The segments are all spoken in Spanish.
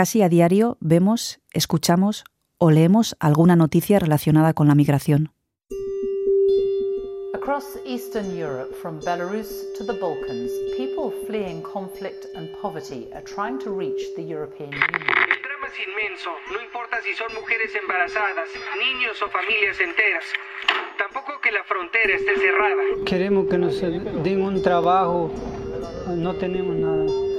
Casi a diario vemos, escuchamos o leemos alguna noticia relacionada con la migración. Across Eastern Europe, from Belarus to the Balkans, people fleeing conflict and poverty are trying to reach the European Union. El drama es inmenso, no importa si son mujeres embarazadas, niños o familias enteras. Tampoco que la frontera esté cerrada. Queremos que nos den un trabajo, no tenemos nada.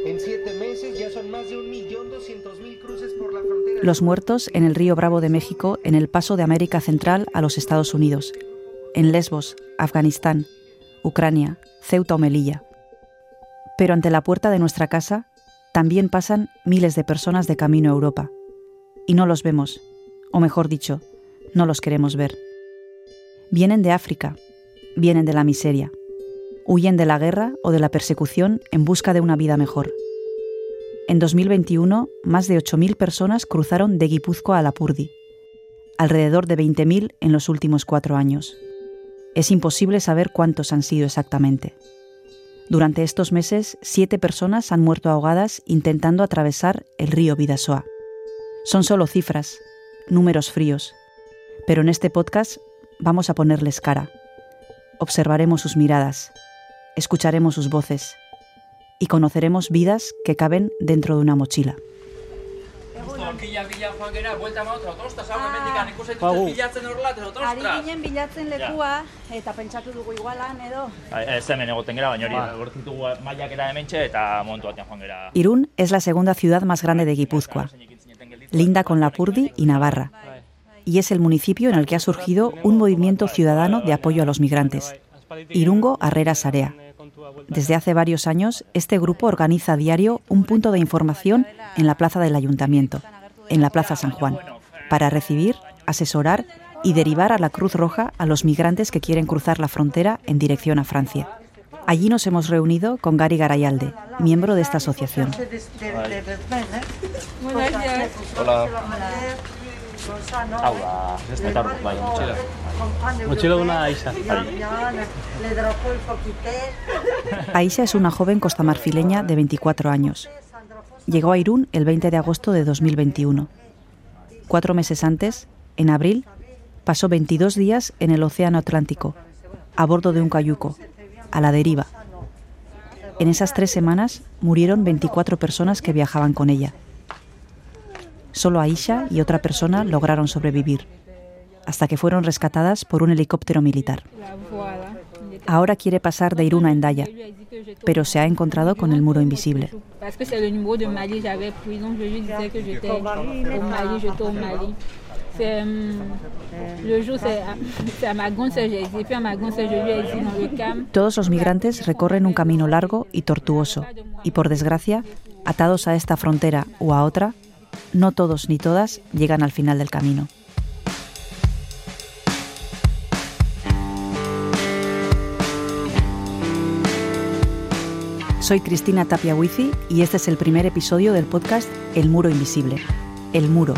Los muertos en el río Bravo de México en el paso de América Central a los Estados Unidos, en Lesbos, Afganistán, Ucrania, Ceuta o Melilla. Pero ante la puerta de nuestra casa también pasan miles de personas de camino a Europa. Y no los vemos, o mejor dicho, no los queremos ver. Vienen de África, vienen de la miseria, huyen de la guerra o de la persecución en busca de una vida mejor. En 2021, más de 8.000 personas cruzaron de Guipúzcoa a Lapurdi, alrededor de 20.000 en los últimos cuatro años. Es imposible saber cuántos han sido exactamente. Durante estos meses, siete personas han muerto ahogadas intentando atravesar el río Vidasoa. Son solo cifras, números fríos, pero en este podcast vamos a ponerles cara. Observaremos sus miradas, escucharemos sus voces y conoceremos vidas que caben dentro de una mochila. Aurkila bila joan gera, buelta ma otra, otros Ah. hemendikan ikusten Agur. dut bilatzen horrela, eta otros Ari ginen bilatzen lekua eta pentsatu dugu igualan edo. Ez hemen egoten gera, baina hori, gortitugu mailak era hementxe eta momentu batean joan gera. Irún es la segunda ciudad más grande de Guipúzcoa, linda con Lapurdi y Navarra, y es el municipio en el que ha surgido un movimiento ciudadano de apoyo a los migrantes, Irungo Arrera Sarea. Desde hace varios años, este grupo organiza a diario un punto de información en la plaza del ayuntamiento, en la Plaza San Juan, para recibir, asesorar y derivar a la Cruz Roja a los migrantes que quieren cruzar la frontera en dirección a Francia. Allí nos hemos reunido con Gary Garayalde, miembro de esta asociación. Hola. Hau Mochila Aisha. Aisha es una joven costamarfileña de 24 años. Llegó a Irún el 20 de agosto de 2021. Cuatro meses antes, en abril, pasó 22 días en el Océano Atlántico, a bordo de un cayuco, a la deriva. En esas tres semanas murieron 24 personas que viajaban con ella. Solo Aisha y otra persona lograron sobrevivir, hasta que fueron rescatadas por un helicóptero militar. Ahora quiere pasar de Irún a Endaya, pero se ha encontrado con el muro invisible. Todos los migrantes recorren un camino largo y tortuoso, y por desgracia, atados a esta frontera o a otra, no todos ni todas llegan al final del camino. Soy Cristina Tapia y este es el primer episodio del podcast El Muro Invisible. El Muro,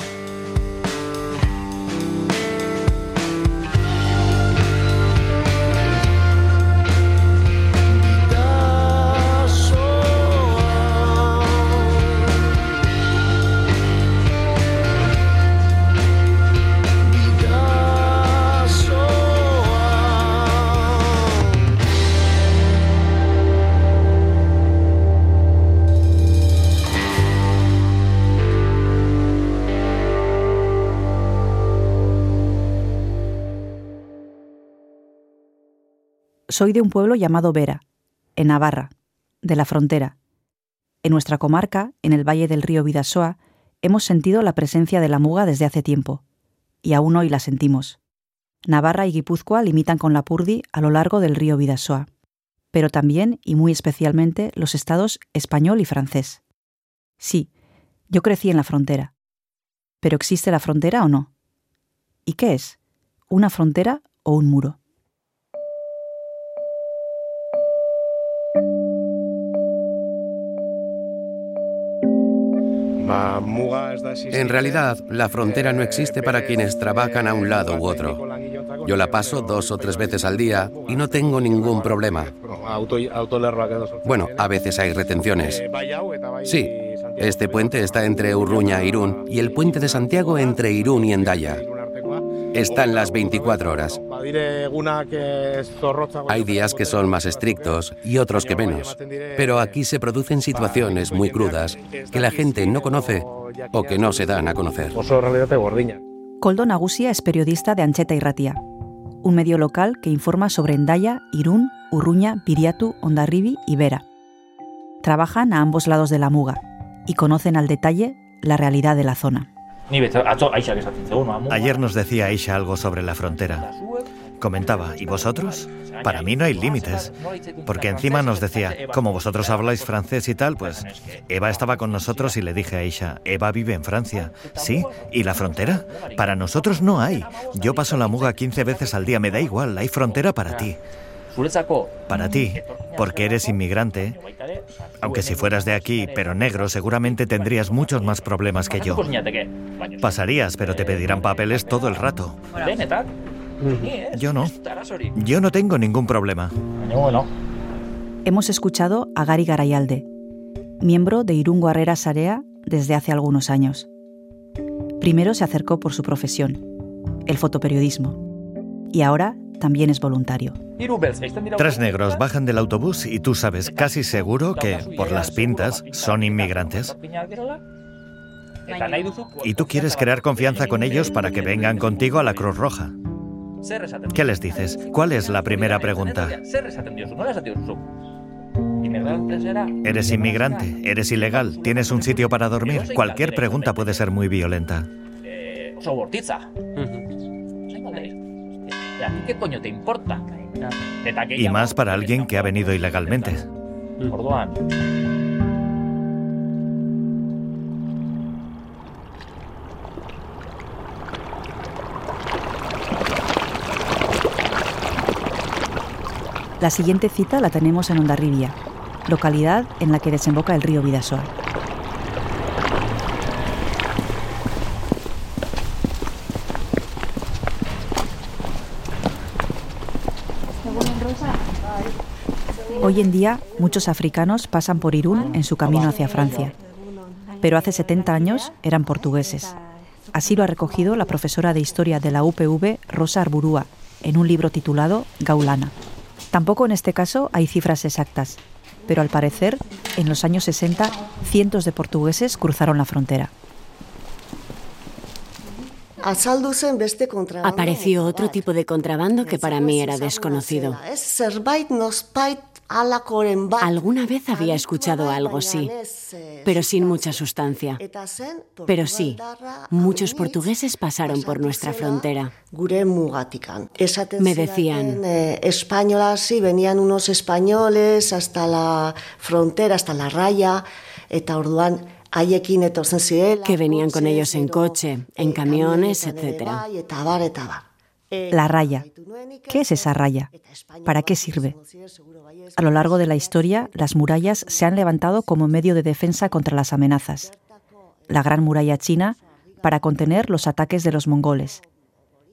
Soy de un pueblo llamado Vera, en Navarra, de la frontera. En nuestra comarca, en el valle del río Vidasoa, hemos sentido la presencia de la muga desde hace tiempo, y aún hoy la sentimos. Navarra y Guipúzcoa limitan con la Purdi a lo largo del río Vidasoa, pero también y muy especialmente los estados español y francés. Sí, yo crecí en la frontera. ¿Pero existe la frontera o no? ¿Y qué es? ¿Una frontera o un muro? En realidad, la frontera no existe para quienes trabajan a un lado u otro. Yo la paso dos o tres veces al día y no tengo ningún problema. Bueno, a veces hay retenciones. Sí, Este puente está entre Urruña e Irún y el puente de Santiago entre Irún y Endaya. Están las 24 horas. Hay días que son más estrictos y otros que menos, pero aquí se producen situaciones muy crudas que la gente no conoce o que no se dan a conocer. Coldo Nagusia es periodista de Ancheta y Ratia, un medio local que informa sobre Endaya, Irún, Urruña, Piriatu, Ondarribi y Vera. Trabajan a ambos lados de la muga y conocen al detalle la realidad de la zona. Ayer nos decía Aisha algo sobre la frontera. Comentaba, ¿y vosotros? Para mí no hay límites. Porque encima nos decía, como vosotros habláis francés y tal, pues Eva estaba con nosotros y le dije a Aisha, Eva vive en Francia. ¿Sí? ¿Y la frontera? Para nosotros no hay. Yo paso la muga 15 veces al día, me da igual, hay frontera para ti. Para ti, porque eres inmigrante, aunque si fueras de aquí, pero negro, seguramente tendrías muchos más problemas que yo. Pasarías, pero te pedirán papeles todo el rato. Yo no. Yo no tengo ningún problema. Hemos escuchado a Gary Garayalde, miembro de Irungo Arrera Sarea desde hace algunos años. Primero se acercó por su profesión, el fotoperiodismo, y ahora también es voluntario. Tres negros bajan del autobús y tú sabes casi seguro que, por las pintas, son inmigrantes. Y tú quieres crear confianza con ellos para que vengan contigo a la Cruz Roja. ¿Qué les dices? ¿Cuál es la primera pregunta? ¿Eres inmigrante? ¿Eres ilegal? ¿Tienes un sitio para dormir? Cualquier pregunta puede ser muy violenta. Qué coño te importa? Y más para alguien que ha venido ilegalmente. La siguiente cita la tenemos en Ondarribia, localidad en la que desemboca el río Vidasoa. Hoy en día, muchos africanos pasan por Irún en su camino hacia Francia. Pero hace 70 años eran portugueses. Así lo ha recogido la profesora de historia de la UPV, Rosa Arburúa, en un libro titulado Gaulana. Tampoco en este caso hay cifras exactas, pero al parecer, en los años 60, cientos de portugueses cruzaron la frontera. Apareció otro tipo de contrabando que para mí era desconocido. Alguna vez había escuchado algo, sí, pero sin mucha sustancia. Pero sí, muchos portugueses pasaron por nuestra frontera. Me decían... Españolas, sí, venían unos españoles hasta la frontera, hasta la raya, eta orduan que venían con ellos en coche, en camiones, etc. La raya. ¿Qué es esa raya? ¿Para qué sirve? A lo largo de la historia, las murallas se han levantado como medio de defensa contra las amenazas. La Gran Muralla China para contener los ataques de los mongoles.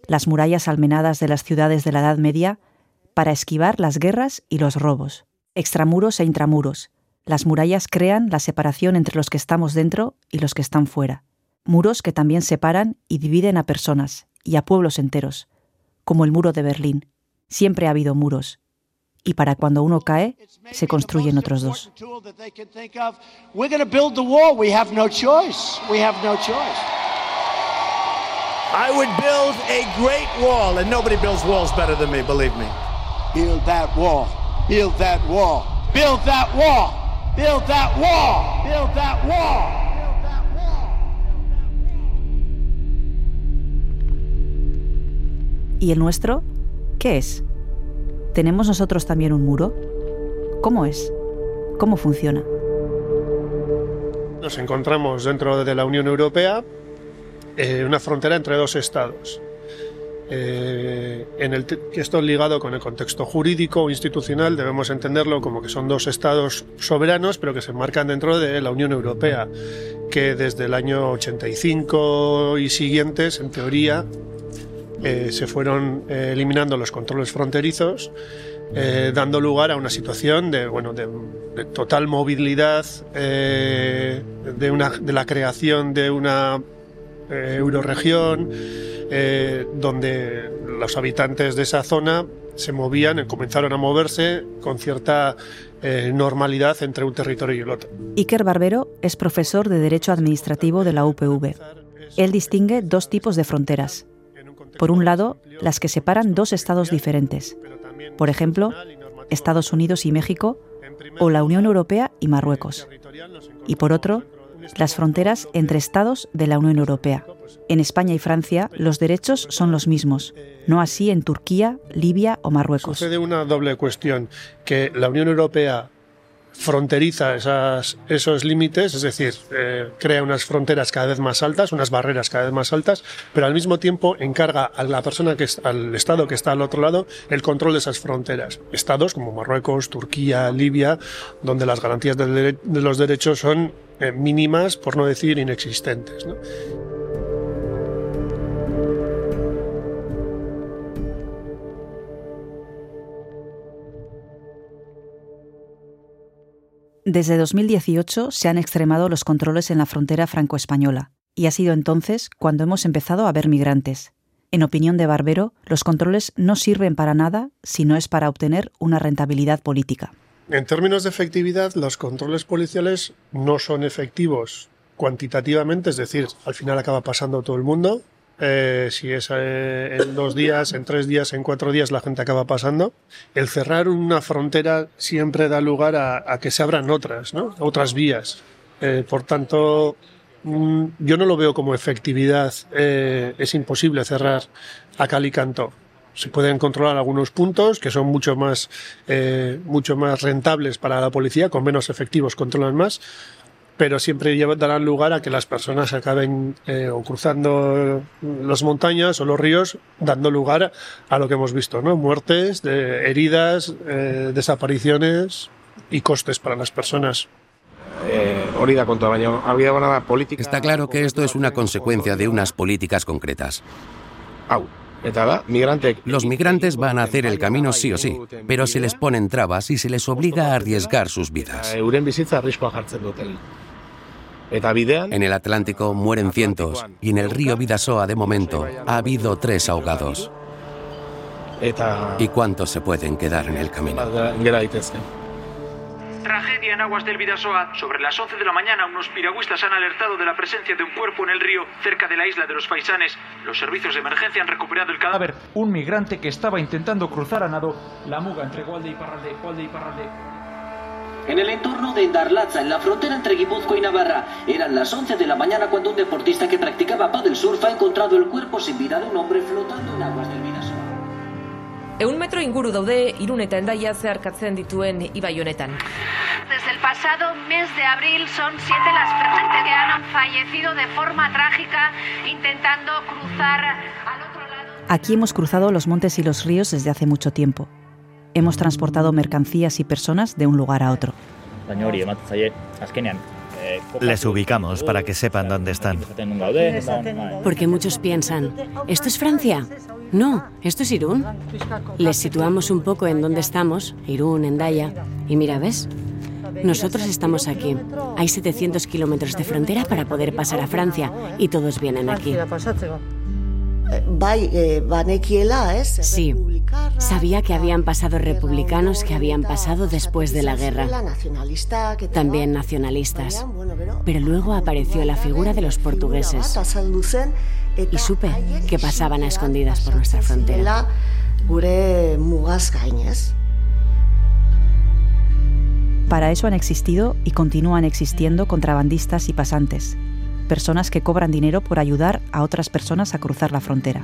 Las murallas almenadas de las ciudades de la Edad Media para esquivar las guerras y los robos. Extramuros e intramuros. Las murallas crean la separación entre los que estamos dentro y los que están fuera. Muros que también separan y dividen a personas y a pueblos enteros, como el muro de Berlín. Siempre ha habido muros. Y para cuando uno cae, se construyen otros dos. I would build a great wall, and nobody builds walls better than me, believe me. Build that wall. Build that wall. Build that wall. Build that wall. Build that wall. ¿Y el nuestro? ¿Qué es? ¿Tenemos nosotros también un muro? ¿Cómo es? ¿Cómo funciona? Nos encontramos dentro de la Unión Europea, eh, una frontera entre dos estados. Eh, en el esto ligado con el contexto jurídico o institucional debemos entenderlo como que son dos estados soberanos pero que se enmarcan dentro de la Unión Europea que desde el año 85 y siguientes en teoría eh, se fueron eh, eliminando los controles fronterizos eh, dando lugar a una situación de, bueno, de, total movilidad, de, una, de la creación de una euroregión, donde los habitantes de esa zona se movían, comenzaron a moverse con cierta normalidad entre un territorio y el otro. Iker Barbero es profesor de Derecho Administrativo de la UPV. Él distingue dos tipos de fronteras. Por un lado, las que separan dos estados diferentes, por ejemplo, Estados Unidos y México, o la Unión Europea y Marruecos. Y por otro, las fronteras entre estados de la Unión Europea. En España y Francia los derechos son los mismos, no así en Turquía, Libia o Marruecos. Sucede una doble cuestión, que la Unión Europea fronteriza esas, esos límites, es decir, eh, crea unas fronteras cada vez más altas, unas barreras cada vez más altas, pero al mismo tiempo encarga a la persona que al Estado que está al otro lado el control de esas fronteras. Estados como Marruecos, Turquía, Libia, donde las garantías de, los derechos son eh, mínimas, por no decir inexistentes. Desde 2018 se han extremado los controles en la frontera franco-española, y ha sido entonces cuando hemos empezado a ver migrantes. En opinión de Barbero, los controles no sirven para nada si no es para obtener una rentabilidad política. En términos de efectividad, los controles policiales no son efectivos cuantitativamente, es decir, al final acaba pasando todo el mundo, eh, si es eh, en dos días, en tres días, en cuatro días la gente acaba pasando. El cerrar una frontera siempre da lugar a, que se abran otras, ¿no? otras vías. Eh, por tanto, mm, yo no lo veo como efectividad. es imposible cerrar a cal y canto. Se pueden controlar algunos puntos que son mucho más, mucho más rentables para la policía, con menos efectivos controlan más, pero siempre darán lugar a que las personas acaben eh, o cruzando las montañas o los ríos, dando lugar a lo que hemos visto, ¿no? Muertes, heridas, eh, desapariciones y costes para las personas. Eh, Está claro que esto es una consecuencia de unas políticas concretas. Los migrantes van a hacer el camino sí o sí, pero se les ponen trabas y se les obliga a arriesgar sus vidas. En el Atlántico mueren cientos y en el río Vidasoa de momento ha habido tres ahogados. ¿Y cuántos se pueden quedar en el camino? Tragedia en aguas del Vidasoa. Sobre las 11 de la mañana, unos piragüistas han alertado de la presencia de un cuerpo en el río cerca de la isla de los Faisanes. Los servicios de emergencia han recuperado el cadáver. Un migrante que estaba intentando cruzar a nado la muga entre Gualde y Parralde. Gualde y Parralde. En el entorno de Darlaza, en la frontera entre Guipúzcoa y Navarra, eran las 11 de la mañana cuando un deportista que practicaba paddle surf ha encontrado el cuerpo sin vida de un hombre flotando en aguas del Bidasoa. Eun metro inguru daude irun eta endaia zeharkatzen dituen ibai honetan. Desde el pasado mes de abril son siete las personas que han fallecido de forma trágica intentando cruzar al otro lado. Aquí hemos cruzado los montes y los ríos desde hace mucho tiempo. Hemos transportado mercancías y personas de un lugar a otro. Les ubicamos para que sepan dónde están. Porque muchos piensan, ¿esto es Francia? No, esto es Irún. Les situamos un poco en dónde estamos, Irún, Endaya. Y mira, ¿ves? Nosotros estamos aquí. Hay 700 kilómetros de frontera para poder pasar a Francia y todos vienen aquí. Eh, sí, sabía que habían pasado republicanos que habían pasado después de la guerra, también nacionalistas. Pero luego apareció la figura de los portugueses. y supe que pasaban a escondidas por nuestra frontera. Para eso han existido y continúan existiendo contrabandistas y pasantes, personas que cobran dinero por ayudar a otras personas a cruzar la frontera.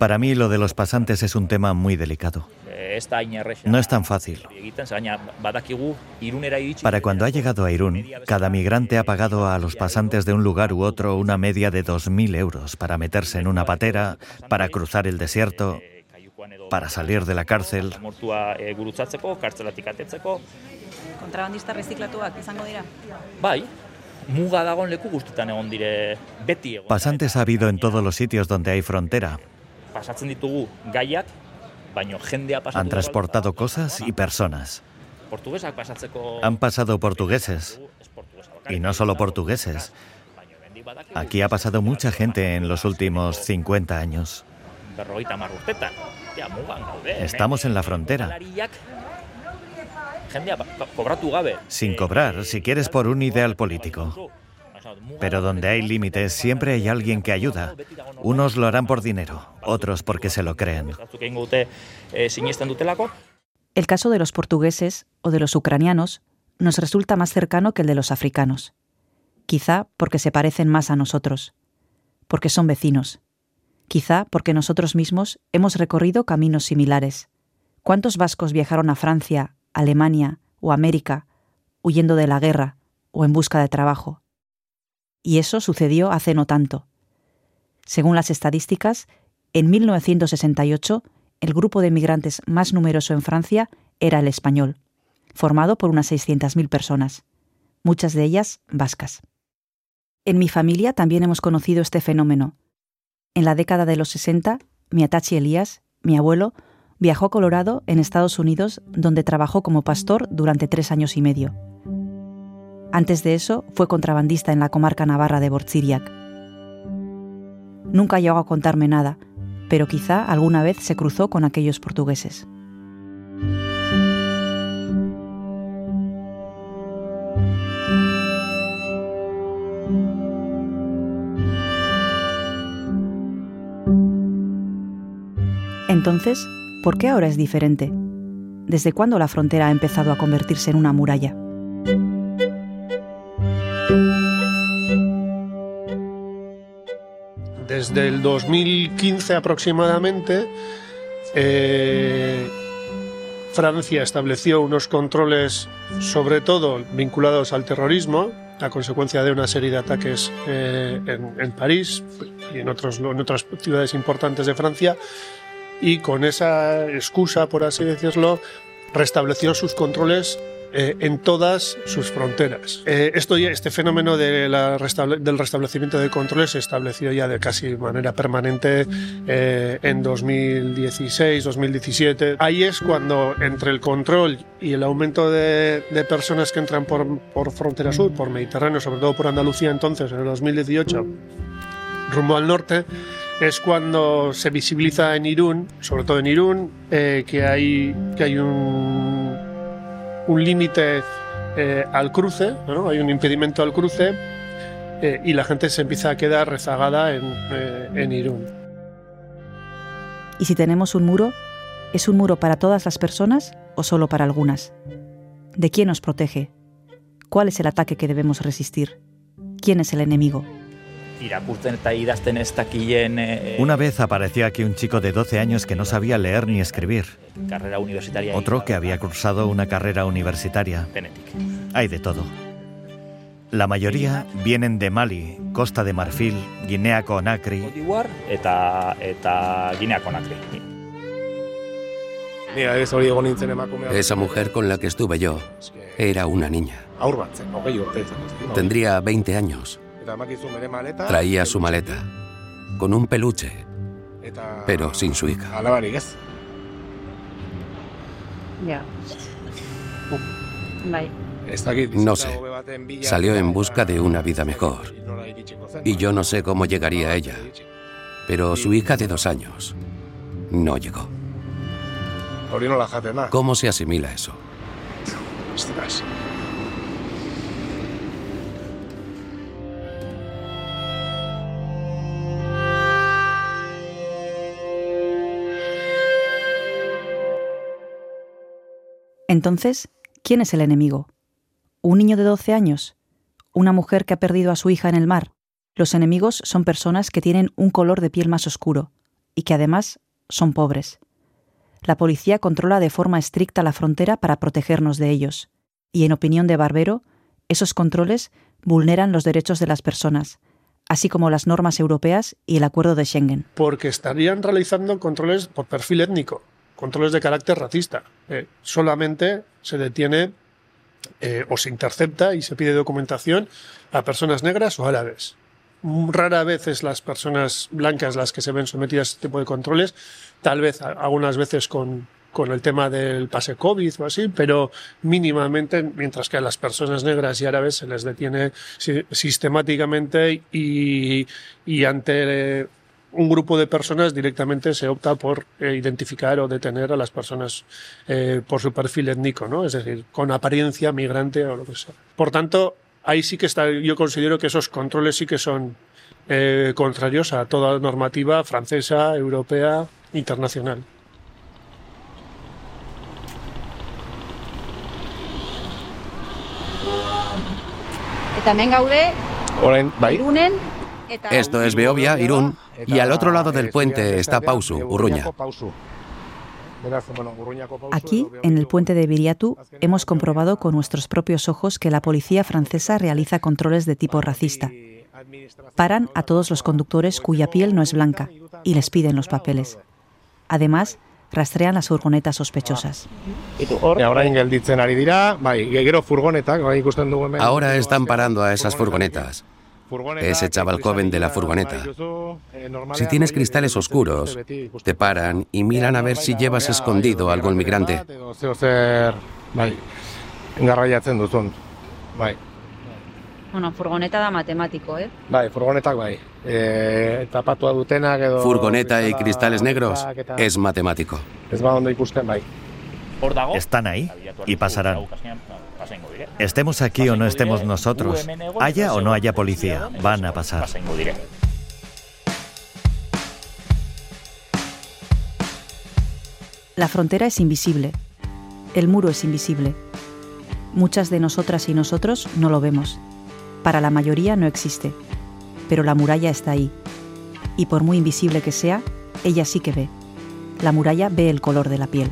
Para mí lo de los pasantes es un tema muy delicado. No es tan fácil. Para cuando ha llegado a Irún, cada migrante ha pagado a los pasantes de un lugar u otro una media de 2.000 euros para meterse en una patera, para cruzar el desierto, para salir de la cárcel. Kontrabandista reziklatuak izango dira? Bai, muga dagoen leku guztetan egon dire beti egon. Pasantes ha habido en todos los sitios donde hay frontera. Pasatzen ditugu gaiak, baino jendea pasatu. Han transportado cosas y personas. Portuguesak pasatzeko... Han pasado portugueses. Y no solo portugueses. Aquí ha pasado mucha gente en los últimos 50 años. Estamos en la frontera. Sin cobrar, si quieres por un ideal político. Pero donde hay límites, siempre hay alguien que ayuda. Unos lo harán por dinero, otros porque se lo creen. El caso de los portugueses o de los ucranianos nos resulta más cercano que el de los africanos. Quizá porque se parecen más a nosotros, porque son vecinos. Quizá porque nosotros mismos hemos recorrido caminos similares. ¿Cuántos vascos viajaron a Francia, Alemania o América huyendo de la guerra o en busca de trabajo? Y eso sucedió hace no tanto. Según las estadísticas, en 1968 el grupo de migrantes más numeroso en Francia era el español, formado por unas 600.000 personas, muchas de ellas vascas. En mi familia también hemos conocido este fenómeno. En la década de los 60, mi Atachi Elías, mi abuelo, viajó a Colorado, en Estados Unidos, donde trabajó como pastor durante tres años y medio. Antes de eso, fue contrabandista en la comarca navarra de Bortziriak. Nunca llegó a contarme nada, pero quizá alguna vez se cruzó con aquellos portugueses. Entonces, ¿por qué ahora es diferente? ¿Desde cuándo la frontera ha empezado a convertirse en una muralla? Desde el 2015 aproximadamente, eh, Francia estableció unos controles, sobre todo vinculados al terrorismo, a consecuencia de una serie de ataques eh, en, París y en, en otras ciudades importantes de Francia, y con esa excusa, por así decirlo, restableció sus controles eh, en todas sus fronteras. Eh, esto este fenómeno de la restable- del restablecimiento de controles se estableció ya de casi manera permanente eh, en 2016-2017. Ahí es cuando entre el control y el aumento de, de personas que entran por, por frontera sur, por Mediterráneo, sobre todo por Andalucía entonces, en el 2018, rumbo al norte, es cuando se visibiliza en Irún, sobre todo en Irún, eh, que hay, que hay un, un límite eh, al cruce, ¿no? hay un impedimento al cruce eh, y la gente se empieza a quedar rezagada en, en Irún. Y si tenemos un muro, ¿es un muro para todas las personas o solo para algunas? ¿De quién nos protege? ¿Cuál es el ataque que debemos resistir? ¿Quién es el enemigo? Una vez apareció aquí un chico de 12 años que no sabía leer ni escribir. karrera universitaria Otro que había cursado una carrera universitaria. Hay de todo. La mayoría vienen de Mali, Costa de Marfil, Guinea Conakry. Iguar eta eta Guinea Conakry. Mira, ez hori egon nintzen emakumea. Esa mujer con la que estuve yo era una niña. Tendría 20 años. Traía su maleta, con un peluche, pero sin su hija. Dakit. No sé. Salió en busca de una vida mejor. Y yo no sé cómo llegaría a ella. Pero su hija de dos años no llegó. ¿Cómo se asimila eso? Entonces, ¿quién es el enemigo? ¿Un niño de 12 años? ¿Una mujer que ha perdido a su hija en el mar? Los enemigos son personas que tienen un color de piel más oscuro y que además son pobres. La policía controla de forma estricta la frontera para protegernos de ellos, y en opinión de Barbero, esos controles vulneran los derechos de las personas, así como las normas europeas y el acuerdo de Schengen. porque estarían realizando controles por perfil étnico, controles de carácter racista. Eh, solamente se detiene eh, o se intercepta y se pide documentación a personas negras o árabes. Rara vez es las personas blancas las que se ven sometidas a este tipo de controles, tal vez algunas veces con, con el tema del pase COVID o así, pero mínimamente, mientras que a las personas negras y árabes se les detiene sistemáticamente y, y ante un grupo de personas directamente se opta por eh, identificar o detener a las personas eh, por su perfil étnico, ¿no? Es decir, con apariencia migrante o lo que sea. Por tanto, ahí sí que está, yo considero que esos controles sí que son eh, contrarios a toda normativa francesa, europea, internacional. También gaude, Irunen, Esto es Beovia, Irún, y al otro lado del puente está Pausu, Urruña. Aquí, en el puente de Viriatu, hemos comprobado con nuestros propios ojos que la policía francesa realiza controles de tipo racista. Paran a todos los conductores cuya piel no es blanca y les piden los papeles. Además, rastrean las furgonetas sospechosas. Ahora están parando a esas furgonetas. Ese chaval joven de la furgoneta. Si tienes cristales oscuros, te paran y miran a ver si llevas escondido algo migrante. Bueno, furgoneta da matemático, eh? Furgoneta y cristales negros es matemático. Están ahí y pasarán. Estemos aquí o no estemos nosotros, haya o no haya policía, van a pasar. La frontera es invisible. El muro es invisible. Muchas de nosotras y nosotros no lo vemos. Para la mayoría no existe. Pero la muralla está ahí. Y por muy invisible que sea, ella sí que ve. La muralla ve el color de la piel.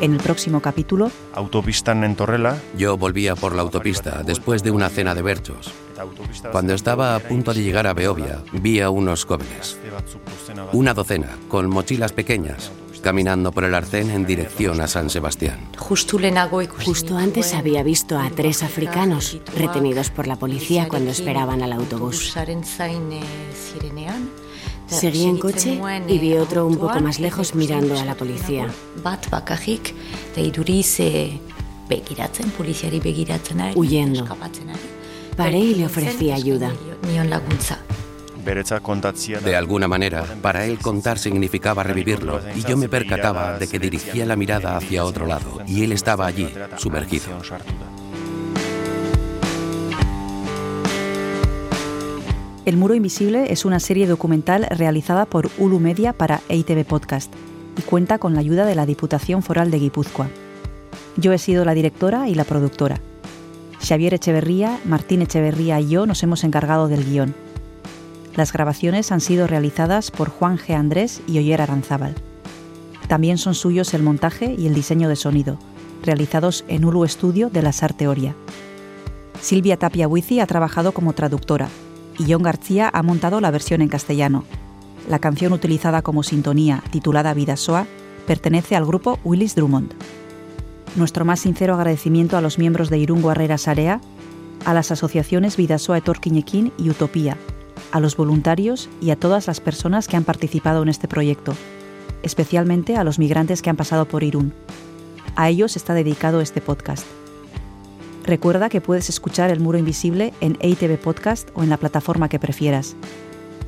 En el próximo capítulo, Autopista en Torrela. Yo volvía por la autopista después de una cena de berchos. Cuando estaba a punto de llegar a Beovia, vi a unos jóvenes. Una docena, con mochilas pequeñas, caminando por el arcén en dirección a San Sebastián. Justo antes había visto a tres africanos retenidos por la policía cuando esperaban al autobús. Seguí en coche y vi otro un poco más lejos mirando a la policía. Huyendo. Paré y le ofrecí ayuda. De alguna manera, para él contar significaba revivirlo, y yo me percataba de que dirigía la mirada hacia otro lado, y él estaba allí, sumergido. El Muro Invisible es una serie documental realizada por Ulu Media para EITV Podcast y cuenta con la ayuda de la Diputación Foral de Guipúzcoa. Yo he sido la directora y la productora. Xavier Echeverría, Martín Echeverría y yo nos hemos encargado del guion. Las grabaciones han sido realizadas por Juan G. Andrés y Oyer Aranzábal. También son suyos el montaje y el diseño de sonido, realizados en Ulu Studio de la SAR Teoría. Silvia Tapia Huizi ha trabajado como traductora y John García ha montado la versión en castellano. La canción utilizada como sintonía, titulada Vida Soa, pertenece al grupo Willis Drummond. Nuestro más sincero agradecimiento a los miembros de Irungo Arrera Sarea, a las asociaciones Vidasoa Etorquiñequín y Utopía, a los voluntarios y a todas las personas que han participado en este proyecto, especialmente a los migrantes que han pasado por Irún. A ellos está dedicado este podcast. Recuerda que puedes escuchar El Muro Invisible en EITV Podcast o en la plataforma que prefieras.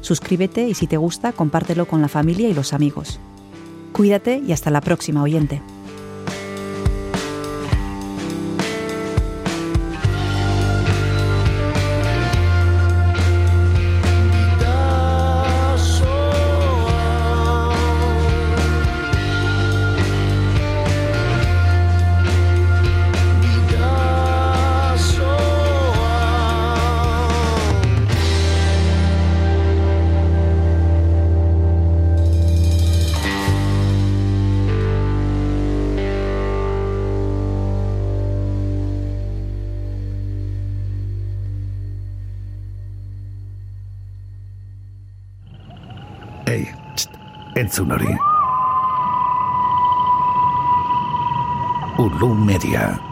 Suscríbete y si te gusta, compártelo con la familia y los amigos. Cuídate y hasta la próxima, oyente. erantzun hori. Ulu Media.